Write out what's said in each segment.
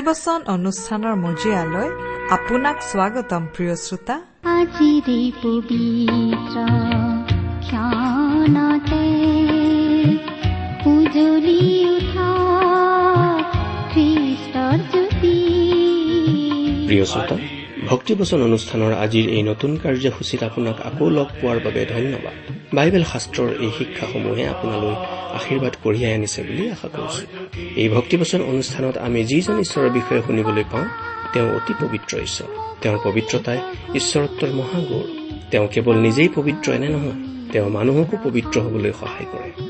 ভক্তিবচন অনুষ্ঠানৰ মজিয়ালৈ আপোনাক স্বাগতম প্ৰিয় শ্ৰোতা। আজিৰে পবিত্ৰ ক্ষণতে উজলি উঠা খ্ৰীষ্টৰ জ্যোতি। প্ৰিয় শ্ৰোতা ভক্তিবচন অনুষ্ঠানৰ আজিৰ এই নতুন কাৰ্যসূচীত আপোনাক আকৌ লগ পোৱাৰ বাবে ধন্যবাদ। বাইবেল শাস্ত্ৰৰ এই শিক্ষাসমূহে আপোনালৈ আশীৰ্বাদ কঢ়িয়াই আনিছে বুলি আশা কৰিছো। এই ভক্তিবচন অনুষ্ঠানত আমি যিজন ঈশ্বৰৰ বিষয়ে শুনিবলৈ পাওঁ তেওঁ অতি পবিত্ৰ ঈশ্বৰ। তেওঁৰ পবিত্ৰতাই ঈশ্বৰত্বৰ মহাগৌৰ। তেওঁ কেৱল নিজেই পবিত্ৰ এনে নহয় তেওঁ মানুহকো পবিত্ৰ হবলৈ সহায় কৰে।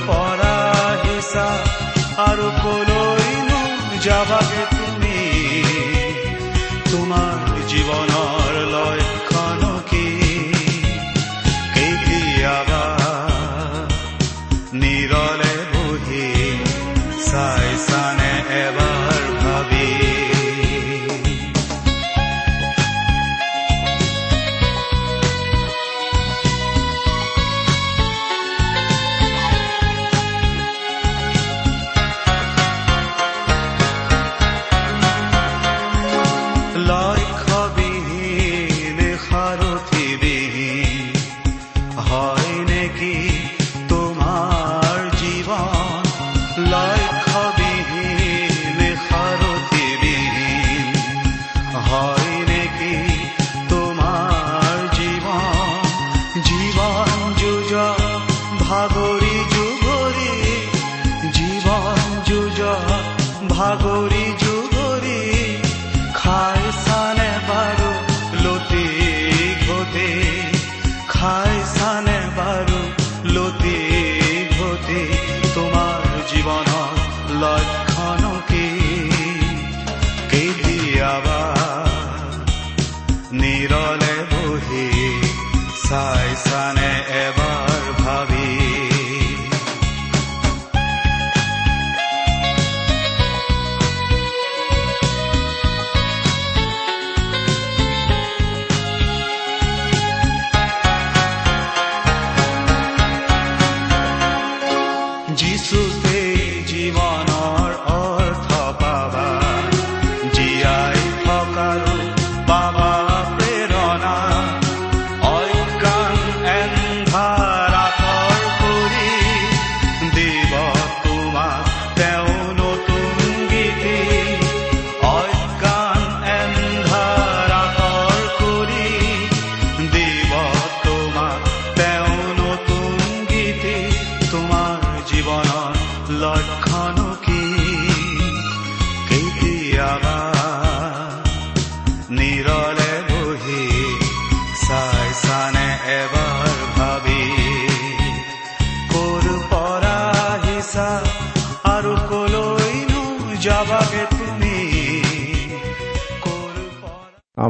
আৰু কলৈনো যাবাগে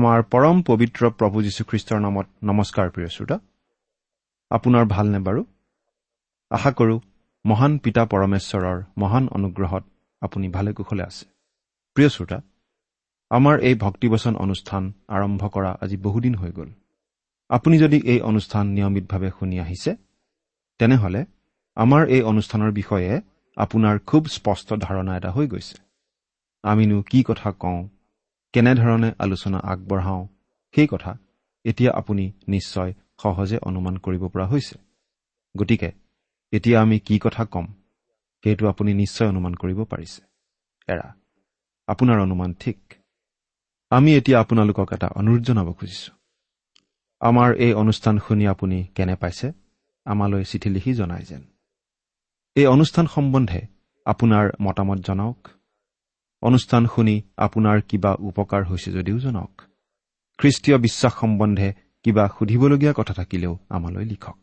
আমাৰ পৰম পবিত্ৰ প্ৰভু যীশুখ্ৰীষ্টৰ নামত নমস্কাৰ প্ৰিয় শ্ৰোতা। আপোনাৰ ভালনে বাৰু? আশা কৰোঁ মহান পিতা পৰমেশ্বৰৰ মহান অনুগ্ৰহত আপুনি ভালে কুশলে আছে। প্ৰিয় শ্ৰোতা আমাৰ এই ভক্তিবচন অনুষ্ঠান আৰম্ভ কৰা আজি বহুদিন হৈ গ'ল। আপুনি যদি এই অনুষ্ঠান নিয়মিতভাৱে শুনি আহিছে তেনেহ'লে আমাৰ এই অনুষ্ঠানৰ বিষয়ে আপোনাৰ খুব স্পষ্ট ধাৰণা এটা হৈ গৈছে। আমিনো কি কথা কওঁ কেনেধৰণে আলোচনা আগবঢ়াওঁ সেই কথা এতিয়া আপুনি নিশ্চয় সহজে অনুমান কৰিব পৰা হৈছে। গতিকে এতিয়া আমি কি কথা ক'ম সেইটো আপুনি নিশ্চয় অনুমান কৰিব পাৰিছে। এৰা আপোনাৰ অনুমান ঠিক। আমি এতিয়া আপোনালোকক এটা অনুৰোধ জনাব খুজিছোঁ। আমাৰ এই অনুষ্ঠান শুনি আপুনি কেনে পাইছে আমালৈ চিঠি লিখি জনাই যেন। এই অনুষ্ঠান সম্বন্ধে আপোনাৰ মতামত জনাওক। অনুষ্ঠান শুনি আপোনাৰ কিবা উপকাৰ হৈছে যদিও জনাওক। খ্ৰীষ্টীয় বিশ্বাস সম্বন্ধে কিবা সুধিবলগীয়া কথা থাকিলেও আমালৈ লিখক।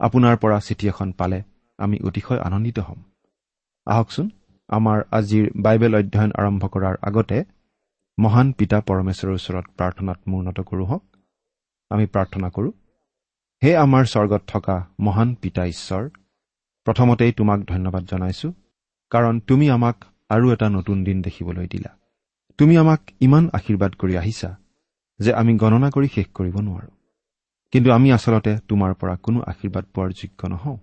আপোনাৰ পৰা চিঠি এখন পালে আমি অতিশয় আনন্দিত হ'ম। আহকচোন আমাৰ আজিৰ বাইবেল অধ্যয়ন আৰম্ভ কৰাৰ আগতে মহান পিতা পৰমেশ্বৰৰ ওচৰত প্ৰাৰ্থনাত মূৰ্ণত কৰোঁ হওক। আমি প্ৰাৰ্থনা কৰোঁ হে আমাৰ স্বৰ্গত থকা মহান পিতা ঈশ্বৰ প্ৰথমতেই তোমাক ধন্যবাদ জনাইছো কাৰণ তুমি আমাক আৰু এটা নতুন দিন দেখিবলৈ দিলা। তুমি আমাক ইমান আশীৰ্বাদ কৰি আহিছা যে আমি গণনা কৰি শেষ কৰিব নোৱাৰো। কিন্তু আমি আচলতে তোমাৰ পৰা কোনো আশীৰ্বাদ পোৱাৰ যোগ্য নহওঁ।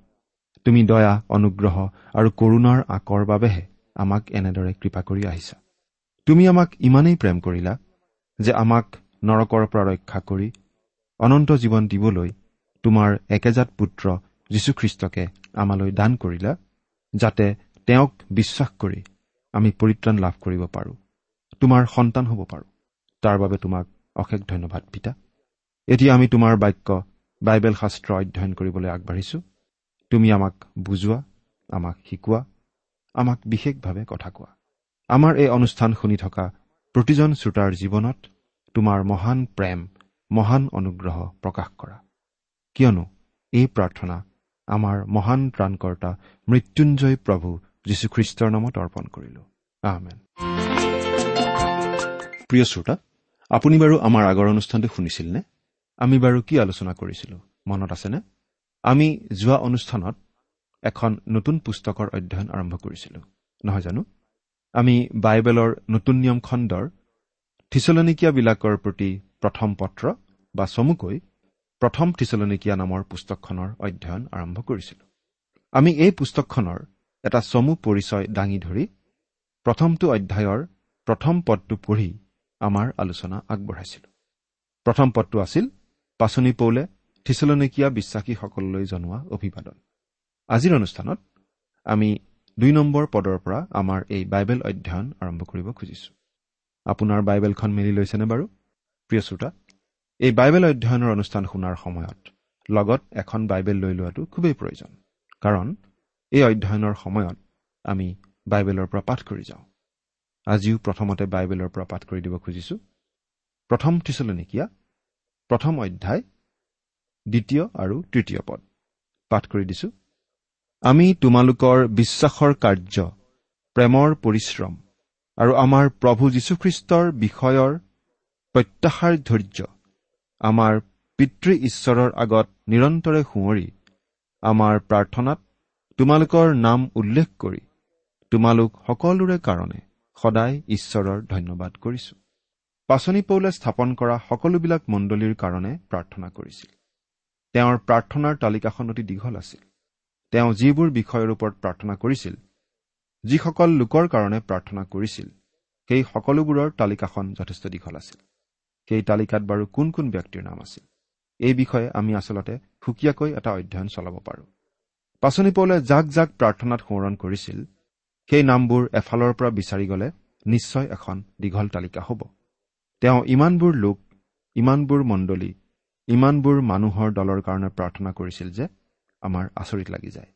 তুমি দয়া অনুগ্ৰহ আৰু কৰুণাৰ আকৰ বাবেহে আমাক এনেদৰে কৃপা কৰি আহিছা। তুমি আমাক ইমানেই প্ৰেম কৰিলা যে আমাক নৰকৰ পৰা ৰক্ষা কৰি অনন্ত জীৱন দিবলৈ তোমাৰ একেজাত পুত্ৰ যীশুখ্ৰীষ্টকে আমালৈ দান কৰিলা যাতে তেওঁক বিশ্বাস কৰি আমি পৰিত্ৰাণ লাভ কৰিব পাৰোঁ। তোমাৰ সন্তান হ'ব পাৰোঁ। তাৰ বাবে তোমাক অশেষ ধন্যবাদ পিতা। এতিয়া আমি তোমাৰ বাক্য বাইবেল শাস্ত্ৰ অধ্যয়ন কৰিবলৈ আগবাঢ়িছো। তুমি আমাক বুজোৱা আমাক শিকোৱা আমাক বিশেষভাৱে কথা কোৱা। আমাৰ এই অনুষ্ঠান শুনি থকা প্ৰতিজন শ্ৰোতাৰ জীৱনত তোমাৰ মহান প্ৰেম মহান অনুগ্ৰহ প্ৰকাশ কৰা। কিয়নো এই প্ৰাৰ্থনা আমাৰ মহান ত্ৰাণকৰ্তা মৃত্যুঞ্জয় প্ৰভু যীশুখ্ৰীষ্টৰ নামত অৰ্পণ কৰিলো। আহমেন প্ৰিয় শ্ৰোতা আপুনি বাৰু আমাৰ আগৰ অনুষ্ঠানটো শুনিছিল নে আমি বাৰু কি আলোচনা কৰিছিলো? মনত আছেনে? আমি যোৱা অনুষ্ঠানত এখন নতুন পুস্তকৰ অধ্যয়ন আৰম্ভ কৰিছিলো। নহয় জানো? আমি বাইবেলৰ নতুন নিয়ম খণ্ডৰ থিচলনিকীয়াবিলাকৰ প্ৰতি প্ৰথম পত্ৰ বা চমুকৈ প্ৰথম থিচলনিকীয়া নামৰ পুস্তকখনৰ অধ্যয়ন আৰম্ভ কৰিছিলো। আমি এই পুস্তকখনৰ এটা চমু পৰিচয় দাঙি ধৰি প্ৰথমটো অধ্যায়ৰ প্ৰথম পদটো পঢ়ি আমাৰ আলোচনা আগবঢ়াইছিলো। প্ৰথম পদটো আছিল পাচনি পৌলে থিচলনিকীয়া বিশ্বাসীসকললৈ জনোৱা অভিবাদন। আজিৰ অনুষ্ঠানত আমি দুই নম্বৰ পদৰ পৰা আমাৰ এই বাইবেল অধ্যয়ন আৰম্ভ কৰিব খুজিছো। আপোনাৰ বাইবেলখন মেলি লৈছেনে বাৰু? প্ৰিয় শ্ৰোতা এই বাইবেল অধ্যয়নৰ অনুষ্ঠান শুনাৰ সময়ত লগত এখন বাইবেল লৈ লোৱাটো খুবেই প্ৰয়োজন। কাৰণ এই অধ্যয়নৰ সময়ত আমি বাইবেলৰ পৰা পাঠ কৰি যাওঁ। আজিও প্ৰথমতে বাইবেলৰ পৰা পাঠ কৰি দিব খুজিছো। প্ৰথম থিচলনিকীয়া প্ৰথম অধ্যায় দ্বিতীয় আৰু তৃতীয় পদ। পাঠ কৰি দিছো। আমি তোমালোকৰ বিশ্বাসৰ কাৰ্য প্ৰেমৰ পৰিশ্ৰম আৰু আমাৰ প্ৰভু যীশুখ্ৰীষ্টৰ বিষয়ৰ প্ৰত্যাশাৰ ধৈৰ্য আমাৰ পিতৃ ঈশ্বৰৰ আগত নিৰন্তৰে সোঁৱৰি আমাৰ প্ৰাৰ্থনাত তোমালোকৰ নাম উল্লেখ কৰি তোমালোক সকলোৰে কাৰণে সদায় ঈশ্বৰৰ ধন্যবাদ কৰিছো। পাচনি পৌলে স্থাপন কৰা সকলোবিলাক মণ্ডলীৰ কাৰণে প্ৰাৰ্থনা কৰিছিল। তেওঁৰ প্ৰাৰ্থনাৰ তালিকাখন অতি দীঘল আছিল। তেওঁ যিবোৰ বিষয়ৰ ওপৰত প্ৰাৰ্থনা কৰিছিল যিসকল লোকৰ কাৰণে প্ৰাৰ্থনা কৰিছিল সেই সকলোবোৰৰ তালিকাখন যথেষ্ট দীঘল আছিল। সেই তালিকাত বাৰু কোন কোন ব্যক্তিৰ নাম আছিল এই বিষয়ে আমি আচলতে সুকীয়াকৈ এটা অধ্যয়ন চলাব পাৰোঁ। পাচনি পৌলে যাক যাক প্ৰাৰ্থনাত সোঁৱৰণ কৰিছিল সেই নামবোৰ এফালৰ পৰা বিচাৰি গ'লে নিশ্চয় এখন দীঘল তালিকা হ'ব। তেওঁ ইমানবোৰ লোক ইমানবোৰ মণ্ডলী ইমানবোৰ মানুহৰ দলৰ কাৰণে প্ৰাৰ্থনা কৰিছিল যে আমাৰ আচৰিত লাগি যায়।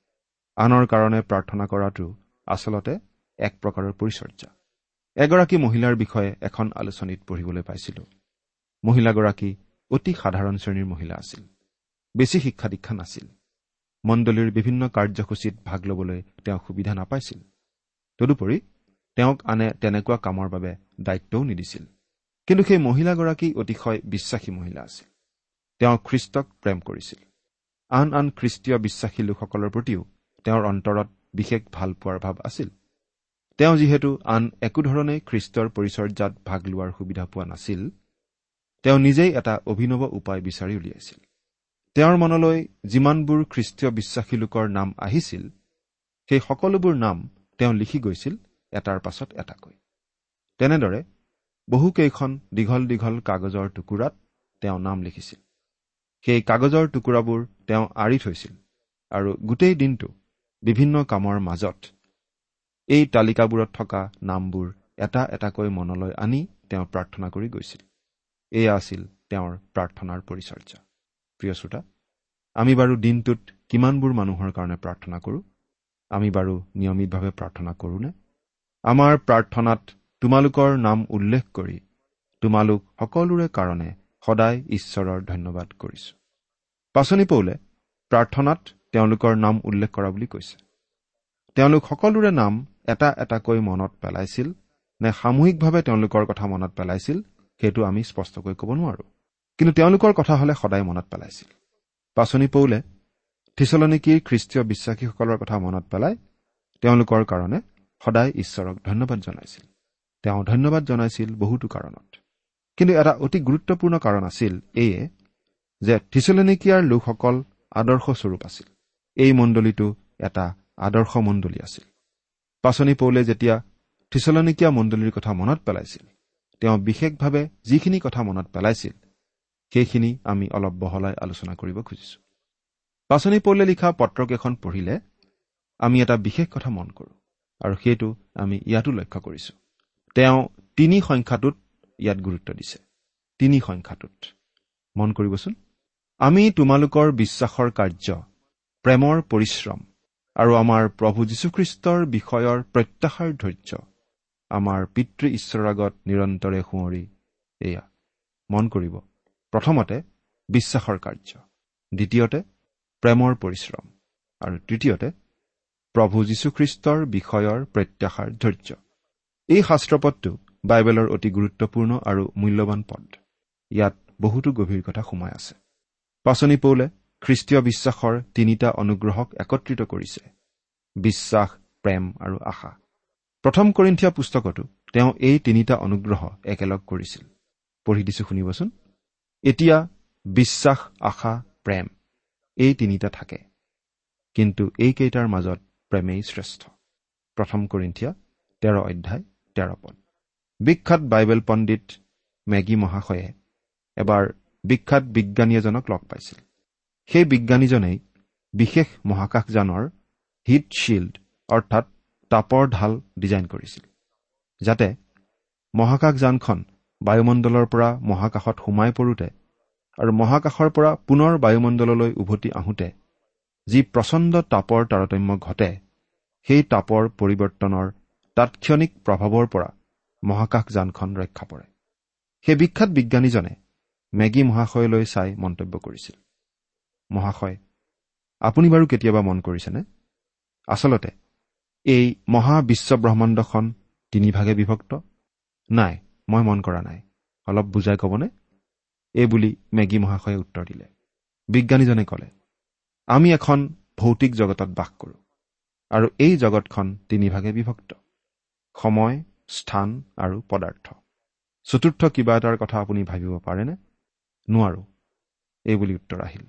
আনৰ কাৰণে প্ৰাৰ্থনা কৰাটো আচলতে এক প্ৰকাৰৰ পৰিচৰ্যা। এগৰাকী মহিলাৰ বিষয়ে এখন আলোচনীত পঢ়িবলৈ পাইছিলো। মহিলাগৰাকী অতি সাধাৰণ শ্ৰেণীৰ মহিলা আছিল। বেছি শিক্ষা দীক্ষা নাছিল। মণ্ডলীৰ বিভিন্ন কাৰ্যসূচীত ভাগ ল'বলৈ তেওঁ সুবিধা নাপাইছিল। তদুপৰি তেওঁক আনে তেনেকুৱা কামৰ বাবে দায়িত্বও নিদিছিল। কিন্তু সেই মহিলাগৰাকী অতিশয় বিশ্বাসী মহিলা আছিল। তেওঁ খ্ৰীষ্টক প্ৰেম কৰিছিল। আন আন খ্ৰীষ্টীয় বিশ্বাসী লোকসকলৰ প্ৰতিও তেওঁৰ অন্তৰত বিশেষ ভাল পোৱাৰ ভাৱ আছিল। তেওঁ যিহেতু আন একো ধৰণেই খ্ৰীষ্টৰ পৰিচৰ্যাত ভাগ লোৱাৰ সুবিধা পোৱা নাছিল তেওঁ নিজেই এটা অভিনৱ উপায় বিচাৰি উলিয়াইছিল। তেওঁৰ মনলৈ যিমানবোৰ খ্ৰীষ্টীয় বিশ্বাসী লোকৰ নাম আহিছিল সেই সকলোবোৰ নাম তেওঁ লিখি গৈছিল এটাৰ পাছত এটাকৈ। তেনেদৰে বহুকেইখন দীঘল দীঘল কাগজৰ টুকুৰাত তেওঁ নাম লিখিছিল। সেই কাগজৰ টুকুৰাবোৰ তেওঁ আঁৰি থৈছিল আৰু গোটেই দিনটো বিভিন্ন কামৰ মাজত এই তালিকাবোৰত থকা নামবোৰ এটা এটাকৈ মনলৈ আনি তেওঁ প্ৰাৰ্থনা কৰি গৈছিল। এয়া আছিল তেওঁৰ প্ৰাৰ্থনাৰ পৰিচৰ্যা প্ৰিয় শ্ৰোতা আমি বাৰু দিনটোত কিমানবোৰ মানুহৰ কাৰণে প্ৰাৰ্থনা কৰোঁ? আমি বাৰু নিয়মিতভাৱে প্ৰাৰ্থনা কৰোঁনে আমাৰ প্ৰাৰ্থনাত তোমালোকৰ নাম উল্লেখ কৰি তোমালোক সকলোৰে কাৰণে সদায় ঈশ্বৰৰ ধন্যবাদ কৰিছো। পাচনি পৌলে প্ৰাৰ্থনাত তেওঁলোকৰ নাম উল্লেখ কৰা বুলি কৈছে। তেওঁলোক সকলোৰে নাম এটা এটাকৈ মনত পেলাইছিল নে সামূহিকভাৱে তেওঁলোকৰ কথা মনত পেলাইছিল সেইটো আমি স্পষ্টকৈ ক'ব নোৱাৰো। কিন্তু তেওঁলোকৰ কথা হ'লে সদায় মনত পেলাইছিল। পাচনি পৌলে থিচলনিকীৰ খ্ৰীষ্টীয় বিশ্বাসীসকলৰ কথা মনত পেলাই তেওঁলোকৰ কাৰণে সদায় ঈশ্বৰক ধন্যবাদ জনাইছিল। তেওঁ ধন্যবাদ জনাইছিল বহুতো কাৰণত। কিন্তু এটা অতি গুৰুত্বপূৰ্ণ কাৰণ আছিল এয়ে যে থিচলনিকিয়াৰ লোকসকল আদৰ্শস্বৰূপ আছিল। এই মণ্ডলীটো এটা আদৰ্শ মণ্ডলী আছিল। পাচনি পৌলে যেতিয়া থিচলনিকীয়া মণ্ডলীৰ কথা মনত পেলাইছিল তেওঁ বিশেষভাৱে যিখিনি কথা মনত পেলাইছিল সেইখিনি আমি অলপ বহলাই আলোচনা কৰিব খুজিছো। পাচনি পৌলে লিখা পত্ৰকেইখন পঢ়িলে আমি এটা বিশেষ কথা মন কৰোঁ আৰু সেইটো আমি ইয়াতো লক্ষ্য কৰিছো। তেওঁ তিনি সংখ্যাটোত ইয়াত গুৰুত্ব দিছে। তিনি সংখ্যাটোত। মন কৰিবচোন। আমি তোমালোকৰ বিশ্বাসৰ কাৰ্য প্ৰেমৰ পৰিশ্ৰম আৰু আমাৰ প্ৰভু যীশুখ্ৰীষ্টৰ বিষয়ৰ প্ৰত্যাশাৰ ধৈৰ্য আমাৰ পিতৃ ঈশ্বৰৰ আগত নিৰন্তৰে সোঁৱৰি। এয়া মন কৰিব। প্ৰথমতে বিশ্বাসৰ কাৰ্য। দ্বিতীয়তে প্ৰেমৰ পৰিশ্ৰম। আৰু তৃতীয়তে প্ৰভু যীশুখ্ৰীষ্টৰ বিষয়ৰ প্ৰত্যাশাৰ ধৈৰ্য। এই শাস্ত্ৰপদটো বাইবেলৰ অতি গুৰুত্বপূৰ্ণ আৰু মূল্যৱান পদ। ইয়াত বহুতো গভীৰ কথা সোমাই আছে। পাচনি পৌলে খ্ৰীষ্টীয় বিশ্বাসৰ তিনিটা অনুগ্ৰহক একত্ৰিত কৰিছে। বিশ্বাস প্ৰেম আৰু আশা। প্ৰথম কৰিন্ঠিয়া পুস্তকতো তেওঁ এই তিনিটা অনুগ্ৰহ একেলগ কৰিছিল। পঢ়ি দিছো শুনিবচোন। এতিয়া বিশ্বাস আশা প্ৰেম এই তিনিটা থাকে। কিন্তু এইকেইটাৰ মাজত প্ৰেমেই শ্ৰেষ্ঠ। প্ৰথম কৰিন্ঠিয়া তেৰ অধ্যায় তেৰ পদ। বিখ্যাত বাইবেল পণ্ডিত মেগী মহাশয়ে এবাৰ বিখ্যাত বিজ্ঞানী এজনক লগ পাইছিল। সেই বিজ্ঞানীজনেই বিশেষ মহাকাশযানৰ হিট শ্বিল্ড অৰ্থাৎ তাপৰ ঢাল ডিজাইন কৰিছিল যাতে মহাকাশযানখন বায়ুমণ্ডলৰ পৰা মহাকাশত সোমাই পৰোঁতে আৰু মহাকাশৰ পৰা পুনৰ বায়ুমণ্ডললৈ উভতি আহোঁতে যি প্ৰচণ্ড তাপৰ তাৰতম্য ঘটে সেই তাপৰ পৰিৱৰ্তনৰ তাৎক্ষণিক প্ৰভাৱৰ পৰা মহাকাশযানখন ৰক্ষা পৰে। সেই বিখ্যাত বিজ্ঞানীজনে মেগী মহাশয়লৈ চাই মন্তব্য কৰিছিল। মহাশয় আপুনি বাৰু কেতিয়াবা মন কৰিছেনে? আচলতে এই মহাবিশ্বব্ৰহ্মাণ্ডখন তিনিভাগে বিভক্ত? নাই মই মন কৰা নাই। অলপ বুজাই ক'বনে? এই বুলি মেগী মহাশয়ে উত্তৰ দিলে। বিজ্ঞানীজনে ক'লে আমি এখন ভৌতিক জগতত বাস কৰোঁ আৰু এই জগতখন তিনিভাগে বিভক্ত। সময় স্থান আৰু পদাৰ্থ। চতুৰ্থ কিবা এটাৰ কথা আপুনি ভাবিব পাৰেনে? নোৱাৰো এই বুলি উত্তৰ আহিল।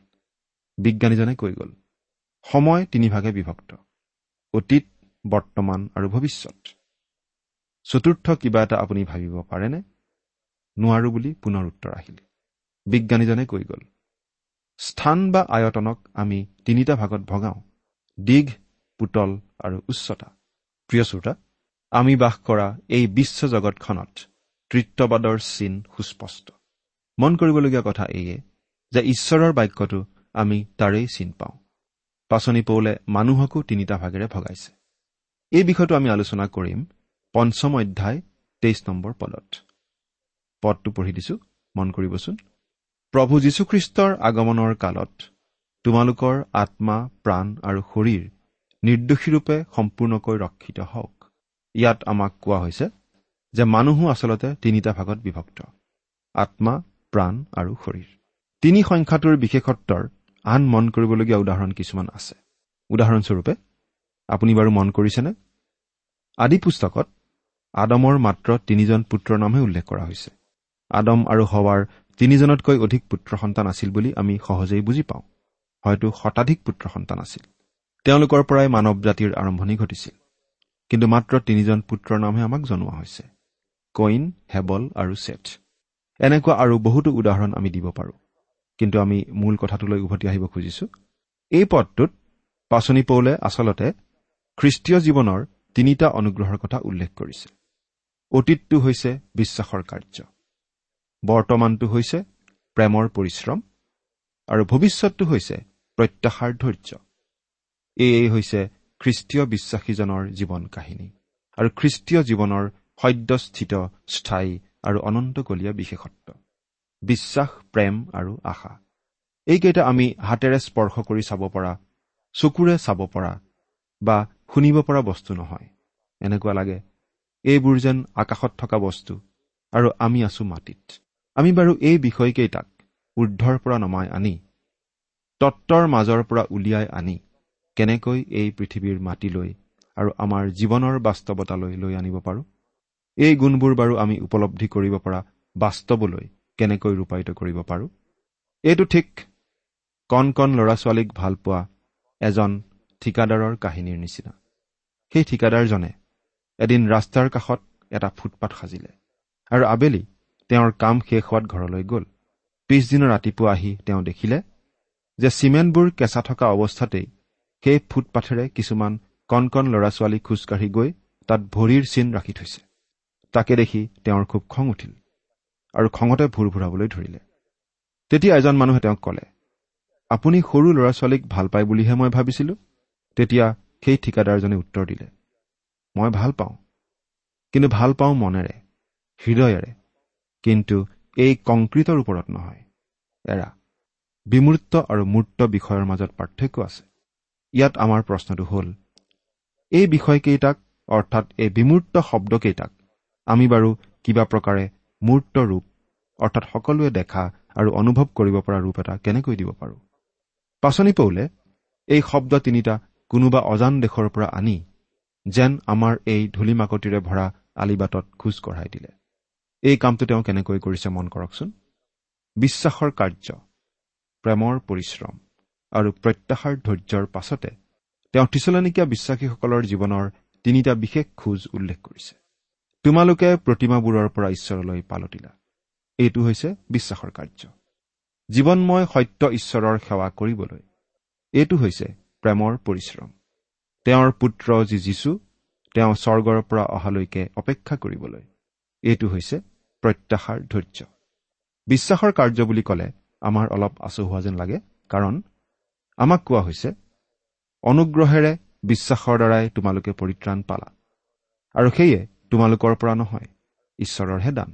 বিজ্ঞানীজনে কৈ গ'ল সময় তিনিভাগে বিভক্ত অতীত বৰ্তমান আৰু ভৱিষ্যত। চতুৰ্থ কিবা এটা আপুনি ভাবিব পাৰেনে? নোৱাৰো বুলি পুনৰ উত্তৰ আহিল। বিজ্ঞানীজনে কৈ গ'ল স্থান বা আয়তনক আমি তিনিটা ভাগত ভগাওঁ দীঘ পুতল আৰু উচ্চতা। প্ৰিয় শ্ৰোতা আমি বাস কৰা এই বিশ্ব জগতখনত তৃত্ববাদৰ চিন সুস্পষ্ট। মন কৰিবলগীয়া কথা এইয়ে যে ঈশ্বৰৰ বাক্যটো আমি তাৰেই চিন পাওঁ। পাচনি পৌলে মানুহকো তিনিটা ভাগেৰে ভগাইছে। এই বিষয়টো আমি আলোচনা কৰিম পঞ্চম অধ্যায় তেইছ নম্বৰ পদত। পদটো পঢ়ি দিছো মন কৰিবচোন। প্ৰভু যীশুখ্ৰীষ্টৰ আগমনৰ কালত তোমালোকৰ আত্মা প্ৰাণ আৰু শৰীৰ নিৰ্দোষীৰূপে সম্পূৰ্ণকৈ ৰক্ষিত হওক। ইয়াত আমাক কোৱা হৈছে যে মানুহো আচলতে তিনিটা ভাগত বিভক্ত আত্মা প্ৰাণ আৰু শৰীৰ। তিনি সংখ্যাটোৰ বিশেষত্বৰ আন মন কৰিবলগীয়া উদাহৰণ কিছুমান আছে। উদাহৰণস্বৰূপে আপুনি বাৰু মন কৰিছেনে? আদি পুস্তকত আদমৰ মাত্ৰ তিনিজন পুত্ৰৰ নামহে উল্লেখ কৰা হৈছে। আদম আৰু হৱাৰ তিনিজনতকৈ অধিক পুত্ৰ সন্তান আছিল বুলি আমি সহজেই বুজি পাওঁ। হয়তো শতাধিক পুত্ৰ সন্তান আছিল। তেওঁলোকৰ পৰাই মানৱ জাতিৰ আৰম্ভণি ঘটিছিল। কিন্তু মাত্ৰ তিনিজন পুত্ৰৰ নামহে আমাক জনোৱা হৈছে। কইন হেবল আৰু ছেথ এনেকুৱা আৰু বহুতো উদাহৰণ আমি দিব পাৰোঁ। কিন্তু আমি মূল কথাটোলৈ উভতি আহিব খুজিছো। এই পদটোত পাচনি পৌলে আচলতে খ্ৰীষ্টীয় জীৱনৰ তিনিটা অনুগ্ৰহৰ কথা উল্লেখ কৰিছে। অতীতটো হৈছে বিশ্বাসৰ কাৰ্য। বৰ্তমানটো হৈছে প্ৰেমৰ পৰিশ্ৰম আৰু ভৱিষ্যতটো হৈছে প্ৰত্যাশাৰ ধৈৰ্য। এয়েই হৈছে খ্ৰীষ্টীয় বিশ্বাসীজনৰ জীৱন কাহিনী আৰু খ্ৰীষ্টীয় জীৱনৰ সদ্যস্থিত স্থায়ী আৰু অনন্তকলীয়া বিশেষত্ব। বিশ্বাস প্ৰেম আৰু আশা। এইকেইটা আমি হাতেৰে স্পৰ্শ কৰি চাব পৰা চকুৰে চাব পৰা বা শুনিব পৰা বস্তু নহয়। এনেকুৱা লাগে এইবোৰ যেন আকাশত থকা বস্তু আৰু আমি আছো মাটিত। আমি বাৰু এই বিষয়কেইটাক ঊৰ্ধৰ পৰা নমাই আনি তত্বৰ মাজৰ পৰা উলিয়াই আনি কেনেকৈ এই পৃথিৱীৰ মাটিলৈ আৰু আমাৰ জীৱনৰ বাস্তৱতালৈ লৈ আনিব পাৰোঁ? এই গুণবোৰ বাৰু আমি উপলব্ধি কৰিব পৰা বাস্তৱলৈ কেনেকৈ ৰূপায়িত কৰিব পাৰোঁ? এইটো ঠিক কণ কণ ল'ৰা ছোৱালীক ভাল পোৱা এজন ঠিকাদাৰৰ কাহিনীৰ নিচিনা। সেই ঠিকাদাৰজনে এদিন ৰাস্তাৰ কাষত এটা ফুটপাথ সাজিলে। আৰু আবেলি তেওঁৰ কাম শেষ হোৱাত ঘৰলৈ গ'ল। পিছদিনা ৰাতিপুৱা আহি তেওঁ দেখিলে যে চিমেণ্টবোৰ কেঁচা থকা অৱস্থাতেই সেই ফুটপাথেৰে কিছুমান কণ কণ ল'ৰা ছোৱালী খোজকাঢ়ি গৈ তাত ভৰিৰ চিন ৰাখি থৈছে। তাকে দেখি তেওঁৰ খুব খং উঠিল আৰু খঙতে ভুৰ ভূৰাবলৈ ধৰিলে। তেতিয়া এজন মানুহে তেওঁক ক'লে আপুনি সৰু ল'ৰা ছোৱালীক ভাল পায় বুলিহে মই ভাবিছিলো? তেতিয়া সেই ঠিকাদাৰজনে উত্তৰ দিলে মই ভাল পাওঁ। কিন্তু ভাল পাওঁ মনেৰে হৃদয়েৰে। কিন্তু এই কংক্ৰিটৰ ওপৰত নহয়। এৰা বিমূৰ্ত আৰু মূৰ্ত বিষয়ৰ মাজত পাৰ্থক্য আছে। ইয়াত আমাৰ প্ৰশ্নটো হ'ল এই বিষয়কেইটাক অৰ্থাৎ এই বিমূৰ্ত শব্দকেইটাক আমি বাৰু কিবা প্ৰকাৰে মূৰ্ত ৰূপ অৰ্থাৎ সকলোৱে দেখা আৰু অনুভৱ কৰিব পৰা ৰূপ এটা কেনেকৈ দিব পাৰোঁ? পাচনি পৌলে এই শব্দ তিনিটা কোনোবা অজান দেশৰ পৰা আনি যেন আমাৰ এই ধূলি মাকতিৰে ভৰা আলিবাটত খোজ কঢ়াই দিলে। এই কামটো তেওঁ কেনেকৈ কৰিছে মন কৰকচোন? বিশ্বাসৰ কাৰ্য প্ৰেমৰ পৰিশ্ৰম আৰু প্ৰত্যাশাৰ ধৈৰ্যৰ পাছতে তেওঁ থিচলনিকীয়া বিশ্বাসীসকলৰ জীৱনৰ তিনিটা বিশেষ খোজ উল্লেখ কৰিছে। তোমালোকে প্ৰতিমাবোৰৰ পৰা ঈশ্বৰলৈ পালতিলা এইটো হৈছে বিশ্বাসৰ কাৰ্য। জীৱনময় সত্য ঈশ্বৰৰ সেৱা কৰিবলৈ। এইটো হৈছে প্ৰেমৰ পৰিশ্ৰম। তেওঁৰ পুত্ৰ যি যীশু তেওঁ স্বৰ্গৰ পৰা অহালৈকে অপেক্ষা কৰিবলৈ। এইটো হৈছে প্ৰত্যাশাৰ ধৈৰ্য। বিশ্বাসৰ কাৰ্য বুলি ক'লে আমাৰ অলপ আচহুৱা যেন লাগে কাৰণ আমাক কোৱা হৈছে অনুগ্ৰহেৰে বিশ্বাসৰ দ্বাৰাই তোমালোকে পৰিত্ৰাণ পালা আৰু সেয়ে তোমালোকৰ পৰা নহয় ঈশ্বৰৰহে দান।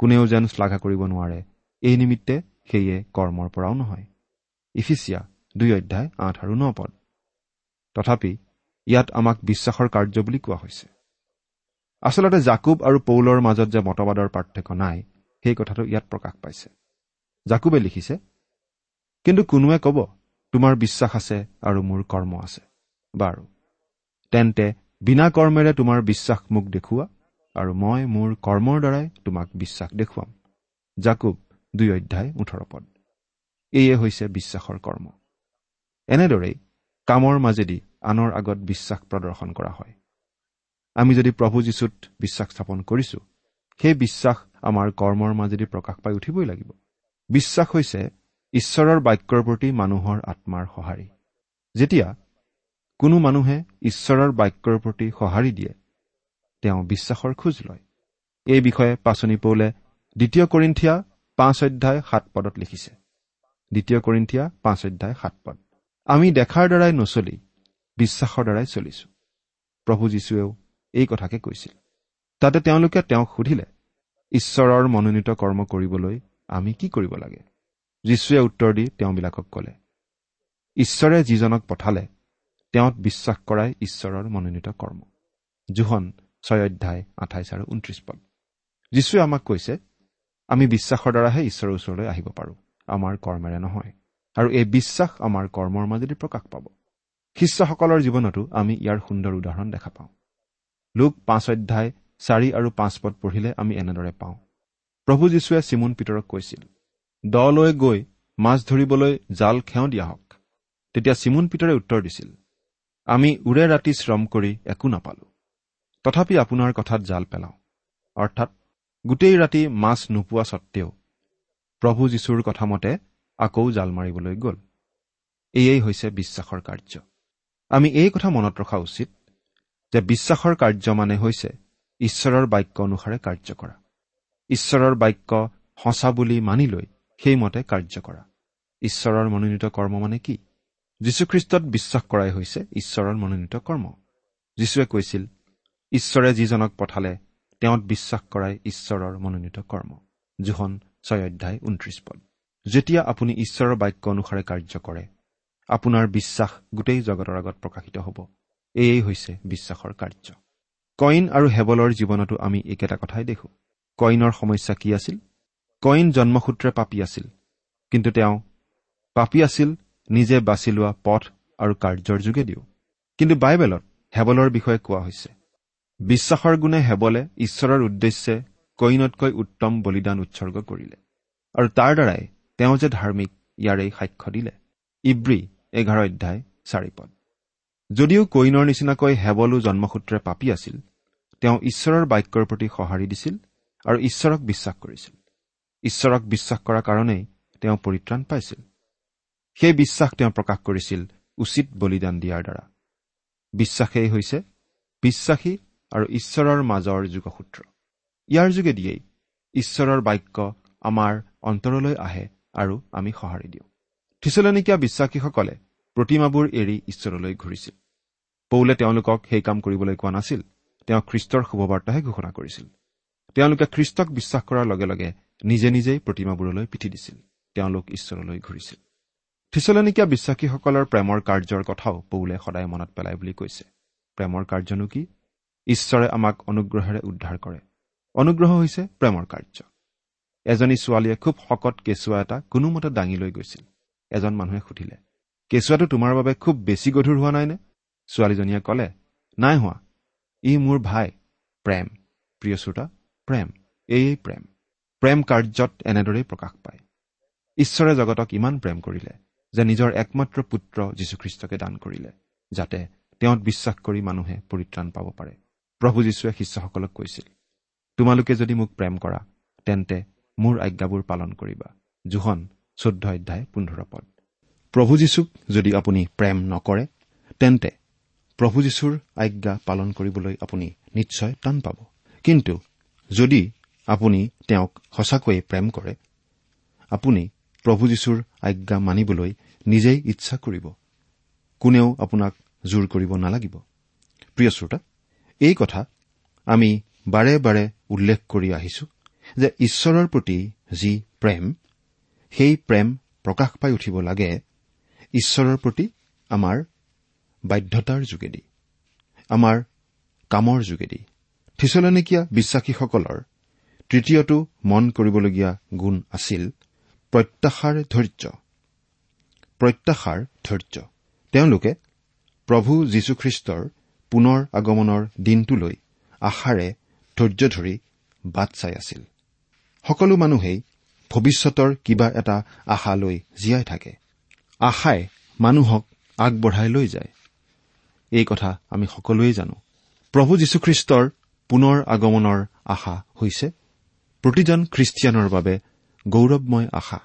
কোনেও যেন শ্লাঘা কৰিব নোৱাৰে এই নিমিত্তে সেয়ে কৰ্মৰ পৰাও নহয়। ইফিচিয়া দুই অধ্যায় আঠ আৰু ন পদ। তথাপি ইয়াত আমাক বিশ্বাসৰ কাৰ্য বুলি কোৱা হৈছে। আচলতে জাকুব আৰু পৌলৰ মাজত যে মতবাদৰ পাৰ্থক্য নাই সেই কথাটো ইয়াত প্ৰকাশ পাইছে। জাকুবে লিখিছে কিন্তু কোনোৱে ক'ব তোমাৰ বিশ্বাস আছে আৰু মোৰ কৰ্ম আছে। বাৰু তেন্তে বিনা কৰ্মেৰে তোমাৰ বিশ্বাস মোক দেখুওৱা আৰু মই মোৰ কৰ্মৰ দ্বাৰাই তোমাক বিশ্বাস দেখুৱাম। জাকুব দুই অধ্যায় ওঠৰ পদ। এয়ে হৈছে বিশ্বাসৰ কৰ্ম। এনেদৰেই কামৰ মাজেদি আনৰ আগত বিশ্বাস প্ৰদৰ্শন কৰা হয়। আমি যদি প্ৰভু যীশুত বিশ্বাস স্থাপন কৰিছো সেই বিশ্বাস আমাৰ কৰ্মৰ মাজেদি প্ৰকাশ পাই উঠিবই লাগিব। বিশ্বাস হৈছে ঈশ্বৰৰ বাক্যৰ প্ৰতি মানুহৰ আত্মাৰ সঁহাৰি। যেতিয়া কোনো মানুহে ঈশ্বৰৰ বাক্যৰ প্ৰতি সঁহাৰি দিয়ে তেওঁ বিশ্বাসৰ খোজ লয়। এই বিষয়ে পাচনি পৌলে দ্বিতীয় কৰিন্ঠিয়া পাঁচ অধ্যায় সাত পদত লিখিছে। দ্বিতীয় কৰিন্ঠিয়া পাঁচ অধ্যায় সাত পদ। আমি দেখাৰ দ্বাৰাই নচলি বিশ্বাসৰ দ্বাৰাই চলিছো। প্ৰভু যীশুৱেও এই কথাকে কৈছিল। তাতে তেওঁলোকে তেওঁক সুধিলে ঈশ্বৰৰ মনোনীত কৰ্ম কৰিবলৈ আমি কি কৰিব লাগে? যীশুৱে উত্তৰ দি তেওঁবিলাকক ক'লে ঈশ্বৰে যিজনক পঠালে তেওঁত বিশ্বাস কৰাই ঈশ্বৰৰ মনোনীত কৰ্ম। জোহন ছয় অধ্যায় আঠাইছ আৰু ঊনত্ৰিছ পদ। যীশুৱে আমাক কৈছে আমি বিশ্বাসৰ দ্বাৰাহে ঈশ্বৰৰ ওচৰলৈ আহিব পাৰোঁ। আমাৰ কৰ্মেৰে নহয়। আৰু এই বিশ্বাস আমাৰ কৰ্মৰ মাজেদি প্ৰকাশ পাব। শিষ্যসকলৰ জীৱনতো আমি ইয়াৰ সুন্দৰ উদাহৰণ দেখা পাওঁ। লোক পাঁচ অধ্যায় চাৰি আৰু পাঁচ পদ পঢ়িলে আমি এনেদৰে পাওঁ। প্ৰভু যীশুৱে চিমুন পিতৰক কৈছিল দলৈ গৈ মাছ ধৰিবলৈ জাল খেও দিয়া হওক। তেতিয়া চিমুন পিতৰে উত্তৰ দিছিল আমি উৰে ৰাতি শ্ৰম কৰি একো নাপালো। তথাপি আপোনাৰ কথাত জাল পেলাওঁ। অৰ্থাৎ গোটেই ৰাতি মাছ নোপোৱা সত্বেও প্ৰভু যীশুৰ কথামতে আকৌ জাল মাৰিবলৈ গ'ল। এয়েই হৈছে বিশ্বাসৰ কাৰ্য। আমি এই কথা মনত ৰখা উচিত যে বিশ্বাসৰ কাৰ্য মানে হৈছে ঈশ্বৰৰ বাক্য অনুসাৰে কাৰ্য কৰা। ঈশ্বৰৰ বাক্য সঁচা বুলি মানি লৈ সেইমতে কাৰ্য কৰা। ঈশ্বৰৰ মনোনীত কৰ্ম মানে কি? যীশুখ্ৰীষ্টত বিশ্বাস কৰাই হৈছে ঈশ্বৰৰ মনোনীত কৰ্ম। যীশুৱে কৈছিল ঈশ্বৰে যিজনক পঠালে তেওঁত বিশ্বাস কৰাই ঈশ্বৰৰ মনোনীত কৰ্ম। জোহন ছয় অধ্যায় ঊনত্ৰিশ পদ। যেতিয়া আপুনি ঈশ্বৰৰ বাক্য অনুসাৰে কাৰ্য কৰে আপোনাৰ বিশ্বাস গোটেই জগতৰ আগত প্ৰকাশিত হ'ব। এয়েই হৈছে বিশ্বাসৰ কাৰ্য। কইন আৰু হেবলৰ জীৱনতো আমি একেটা কথাই দেখো। কইনৰ সমস্যা কি আছিল? কইন জন্মসূত্ৰে পাপী আছিল। কিন্তু তেওঁ পাপী আছিল নিজে বাছি লোৱা পথ আৰু কাৰ্যৰ যোগেদিও। কিন্তু বাইবেলত হেবলৰ বিষয়ে কোৱা হৈছে বিশ্বাসৰ গুণে হেবলে ঈশ্বৰৰ উদ্দেশ্যে কইনতকৈ উত্তম বলিদান উৎসৰ্গ কৰিলে আৰু তাৰ দ্বাৰাই তেওঁ যে ধাৰ্মিক ইয়াৰেই সাক্ষ্য দিলে ইব্ৰী এঘাৰ অধ্যায় চাৰি পদ। যদিও কইনৰ নিচিনাকৈ হেবলো জন্মসূত্ৰে পাপী আছিল তেওঁ ঈশ্বৰৰ বাক্যৰ প্ৰতি সঁহাৰি দিছিল আৰু ঈশ্বৰক বিশ্বাস কৰিছিল। ঈশ্বৰক বিশ্বাস কৰাৰ কাৰণেই তেওঁ পৰিত্ৰাণ পাইছিল। সেই বিশ্বাস তেওঁ প্ৰকাশ কৰিছিল উচিত বলিদান দিয়াৰ দ্বাৰা। বিশ্বাসেই হৈছে বিশ্বাসী আৰু ঈশ্বৰৰ মাজৰ যোগসূত্ৰ। ইয়াৰ যোগেদিয়েই ঈশ্বৰৰ বাক্য আমাৰ অন্তৰলৈ আহে আৰু আমি সঁহাৰি দিওঁ। থিচলনিকীয়া বিশ্বাসীসকলে প্ৰতিমাবোৰ এৰি ঈশ্বৰলৈ ঘূৰিছিল। পৌলে তেওঁলোকক সেই কাম কৰিবলৈ কোৱা নাছিল। তেওঁ খ্ৰীষ্টৰ শুভবাৰ্তাহে ঘোষণা কৰিছিল। তেওঁলোকে খ্ৰীষ্টক বিশ্বাস কৰাৰ লগে লগে নিজে নিজেই প্ৰতিমাবোৰলৈ পিঠি দিছিল। তেওঁলোক ঈশ্বৰলৈ ঘূৰিছিল। থিচলনিকীয়া বিশ্বাসীসকলৰ প্ৰেমৰ কাৰ্যৰ কথাও পৌলে সদায় মনত পেলাই বুলি কৈছে। প্ৰেমৰ কাৰ্যনো কি? ঈশ্বৰে আমাক অনুগ্ৰহেৰে উদ্ধাৰ কৰে। অনুগ্ৰহ হৈছে প্ৰেমৰ কাৰ্য। এজনী ছোৱালীয়ে খুব শকত কেঁচুৱা এটা কোনোমতে দাঙি লৈ গৈছিল। এজন মানুহে সুধিলে কেঁচুৱাটো তোমাৰ বাবে খুব বেছি গধুৰ হোৱা নাইনে? ছোৱালীজনীয়ে ক'লে নাই হোৱা। ই মোৰ ভাই প্ৰেম। প্ৰিয় শ্ৰোতা প্ৰেম। এয়েই প্ৰেম। প্ৰেম কাৰ্যত এনেদৰেই প্ৰকাশ পায়। ঈশ্বৰে জগতক ইমান প্ৰেম কৰিলে যে নিজৰ একমাত্ৰ পুত্ৰ যীশুখ্ৰীষ্টকে দান কৰিলে যাতে তেওঁত বিশ্বাস কৰি মানুহে পৰিত্ৰাণ পাব পাৰে। প্ৰভু যীশুৱে শিষ্যসকলক কৈছিল তোমালোকে যদি মোক প্ৰেম কৰা তেন্তে মোৰ আজ্ঞাবোৰ পালন কৰিবা। জোহন চৈধ্য অধ্যায় পোন্ধৰ পদ। প্ৰভু যীশুক যদি আপুনি প্ৰেম নকৰে তেন্তে প্ৰভু যীশুৰ আজ্ঞা পালন কৰিবলৈ আপুনি নিশ্চয় টান পাব। কিন্তু যদি আপুনি তেওঁক সঁচাকৈয়ে প্ৰেম কৰে আপুনি প্ৰভু যীশুৰ আজ্ঞা মানিবলৈ নিজেই ইচ্ছা কৰিব। কোনেও আপোনাক জোৰ কৰিব নালাগিব। প্ৰিয় শ্ৰোতা এই কথা আমি বাৰে বাৰে উল্লেখ কৰি আহিছো। যে ঈশ্বৰৰ প্ৰতি যি প্ৰেম সেই প্ৰেম প্ৰকাশ পাই উঠিব লাগে ঈশ্বৰৰ প্ৰতি আমাৰ বাধ্যতাৰ যোগেদি আমাৰ কামৰ যোগেদি। থিচলনিকীয়া বিশ্বাসীসকলৰ তৃতীয়টো মন কৰিবলগীয়া গুণ আছিল প্ৰত্যাশাৰ ধৈৰ্য। প্ৰত্যাশাৰ ধৈৰ্য। তেওঁলোকে প্ৰভু যীশুখ্ৰীষ্টৰ পুনৰ আগমনৰ দিনটোলৈ আশাৰে ধৈৰ্য ধৰি বাট চাই আছিল। সকলো মানুহেই ভৱিষ্যতৰ কিবা এটা আশা লৈ জীয়াই থাকে। আশাই মানুহক আগবঢ়াই লৈ যায়। এই কথা আমি সকলোৱেই জানো। প্ৰভু যীশুখ্ৰীষ্টৰ পুনৰ আগমনৰ আশা হৈছে প্ৰতিজন খ্ৰীষ্টিয়ানৰ বাবে গৌৰৱময় আশা।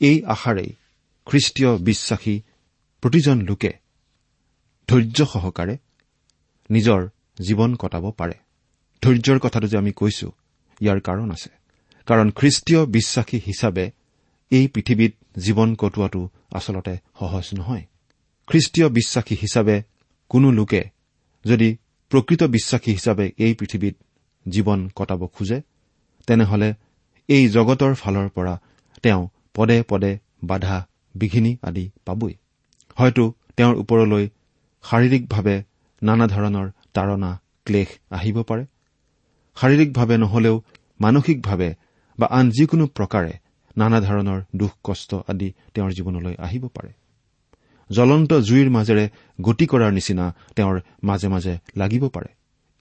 এই আশাৰেই খ্ৰীষ্টীয় বিশ্বাসী প্ৰতিজন লোকে ধৈৰ্য সহকাৰে নিজৰ জীৱন কটাব পাৰে। ধৈৰ্যৰ কথাটো যে আমি কৈছো ইয়াৰ কাৰণ আছে। কাৰণ খ্ৰীষ্টীয় বিশ্বাসী হিচাপে এই পৃথিৱীত জীৱন কটোৱাটো আচলতে সহজ নহয়। খ্ৰীষ্টীয় বিশ্বাসী হিচাপে কোনো লোকে যদি প্ৰকৃত বিশ্বাসী হিচাপে এই পৃথিৱীত জীৱন কটাব খোজে তেনেহলে এই জগতৰ ফালৰ পৰা তেওঁ পদে পদে বাধা বিঘিনি আদি পাবই। হয়তো তেওঁৰ ওপৰলৈ শাৰীৰিকভাৱে নানা ধৰণৰ তাৰণা ক্লেশ আহিব পাৰে। শাৰীৰিকভাৱে নহলেও মানসিকভাৱে বা আন যিকোনো প্ৰকাৰে নানা ধৰণৰ দুখ কষ্ট আদি তেওঁৰ জীৱনলৈ আহিব পাৰে। জ্বলন্ত জুইৰ মাজেৰে গতি কৰাৰ নিচিনা তেওঁৰ মাজে মাজে লাগিব পাৰে।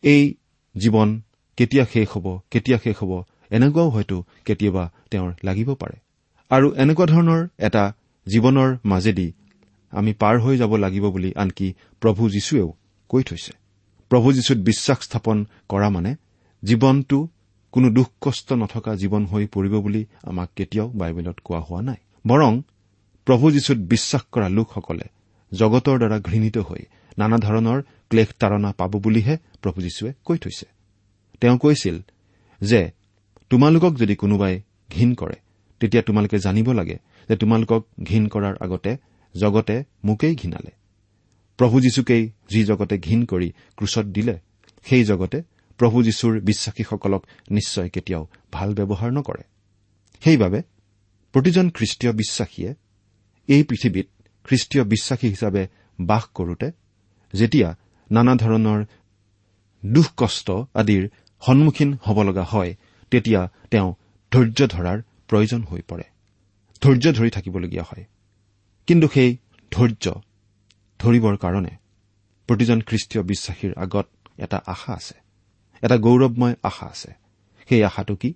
এই জীৱন কেতিয়া শেষ হ'ব কেতিয়া শেষ হ'ব এনেকুৱাও হয়তো কেতিয়াবা তেওঁৰ লাগিব পাৰে। আৰু এনেকুৱা ধৰণৰ এটা জীৱনৰ মাজেদি আমি পাৰ হৈ যাব লাগিব বুলি আনকি প্ৰভু যীশুৱেও কৈ থৈছে। প্ৰভু যীশুত বিশ্বাস স্থাপন কৰা মানে জীৱনটো কোনো দুখ কষ্ট নথকা জীৱন হৈ পৰিব বুলি আমাক কেতিয়াও বাইবেলত কোৱা হোৱা নাই। বৰং প্ৰভু যীশুত বিশ্বাস কৰা লোকসকলে জগতৰ দ্বাৰা ঘৃণিত হৈ নানা ধৰণৰ ক্লেশ তাৰণা পাব বুলিহে প্ৰভু যীশুৱে কৈ থৈছে। তেওঁ কৈছিল যে তোমালোকক যদি কোনোবাই ঘীন কৰে তেতিয়া তোমালোকে জানিব লাগে যে তোমালোকক ঘীন কৰাৰ আগতে জগতে মোকেই ঘীনালে প্ৰভু যীশুকেই যি জগতে ঘীন কৰি ক্ৰুচত দিলে সেই জগতে প্ৰভু যীশুৰ বিশ্বাসীসকলক নিশ্চয় কেতিয়াও ভাল ব্যৱহাৰ নকৰে। সেইবাবে প্ৰতিজন খ্ৰীষ্টীয় বিশ্বাসীয়ে এই পৃথিৱীত খ্ৰীষ্টীয় বিশ্বাসী হিচাপে বাস কৰোতে যেতিয়া নানা ধৰণৰ দুখ কষ্ট আদিৰ সন্মুখীন হ'ব লগা হয় তেতিয়া তেওঁ ধৈৰ্য ধৰাৰ প্ৰয়োজন হৈ পৰে। ধৈৰ্য ধৰি থাকিবলগীয়া হয়। কিন্তু সেই ধৈৰ্য ধৰিবৰ কাৰণে প্ৰতিজন খ্ৰীষ্টীয় বিশ্বাসীৰ আগত এটা আশা আছে। এটা গৌৰৱময় আশা আছে। সেই আশাটো কি?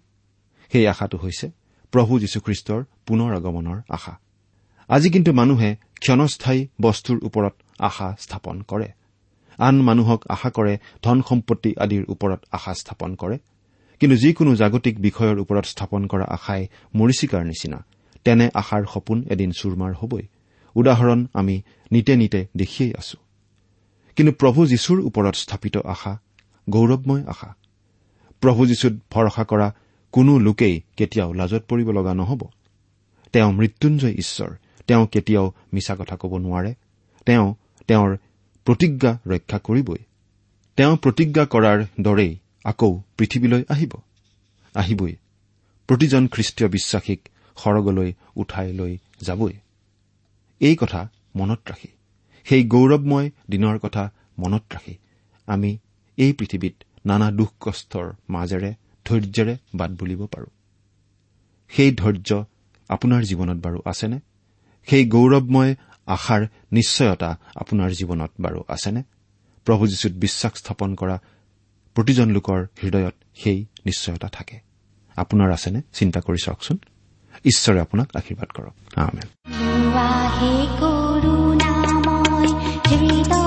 সেই আশাটো হৈছে প্ৰভু যীশুখ্ৰীষ্টৰ পুনৰ আগমনৰ আশা। আজি কিন্তু মানুহে ক্ষণস্থায়ী বস্তুৰ ওপৰত আশা স্থাপন কৰে। আন মানুহক আশা কৰে ধন সম্পত্তি আদিৰ ওপৰত আশা স্থাপন কৰে। কিন্তু যিকোনো জাগতিক বিষয়ৰ ওপৰত স্থাপন কৰা আশাই মৰিচিকাৰ নিচিনা তেনে আশাৰ সপোন এদিন চুৰমাৰ হবই। উদাহৰণ আমি নিতে নিতে দেখিয়েই আছো। কিন্তু প্ৰভু যীশুৰ ওপৰত স্থাপিত আশা গৌৰৱময় আশা। প্ৰভু যীশুত ভৰসা কৰা কোনো লোকেই কেতিয়াও লাজত পৰিব লগা নহ'ব। তেওঁ মৃত্যুঞ্জয় ঈশ্বৰ। তেওঁ কেতিয়াও মিছা কথা ক'ব নোৱাৰে। তেওঁ তেওঁৰ প্ৰতিজ্ঞা ৰক্ষা কৰিবই। তেওঁ প্ৰতিজ্ঞা কৰাৰ দৰেই আকৌ পৃথিৱীলৈ আহিব। আহিবই। প্ৰতিজন খ্ৰীষ্টীয় বিশ্বাসীক সৰগলৈ উঠাই লৈ যাবই। এই কথা মনত ৰাখি। সেই গৌৰৱময় দিনৰ কথা মনত ৰাখি আমি এই পৃথিৱীত নানা দুখ কষ্টৰ মাজেৰে ধৈৰ্যেৰে বাট বুলিব পাৰো। সেই ধৈৰ্য আপোনাৰ জীৱনত বাৰু আছেনে? সেই গৌৰৱময় আশাৰ নিশ্চয়তা আপোনাৰ জীৱনত বাৰু আছেনে? প্ৰভু যীশুত বিশ্বাস স্থাপন কৰা প্ৰতিজন লোকৰ হৃদয়ত সেই নিশ্চয়তা থাকে। আপোনাৰ আছেনে? চিন্তা কৰি চাওকচোন। ঈশ্বৰে আপোনাক আশীৰ্বাদ কৰক।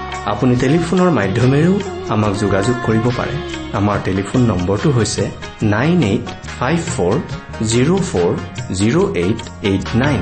আপুনি টেলিফোনৰ মাধ্যমেৰেও আমাক যোগাযোগ কৰিব পাৰে। আমাৰ টেলিফোন নম্বৰটো হৈছে nine eight five four zero' four zero' eight eight nine.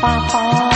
爸爸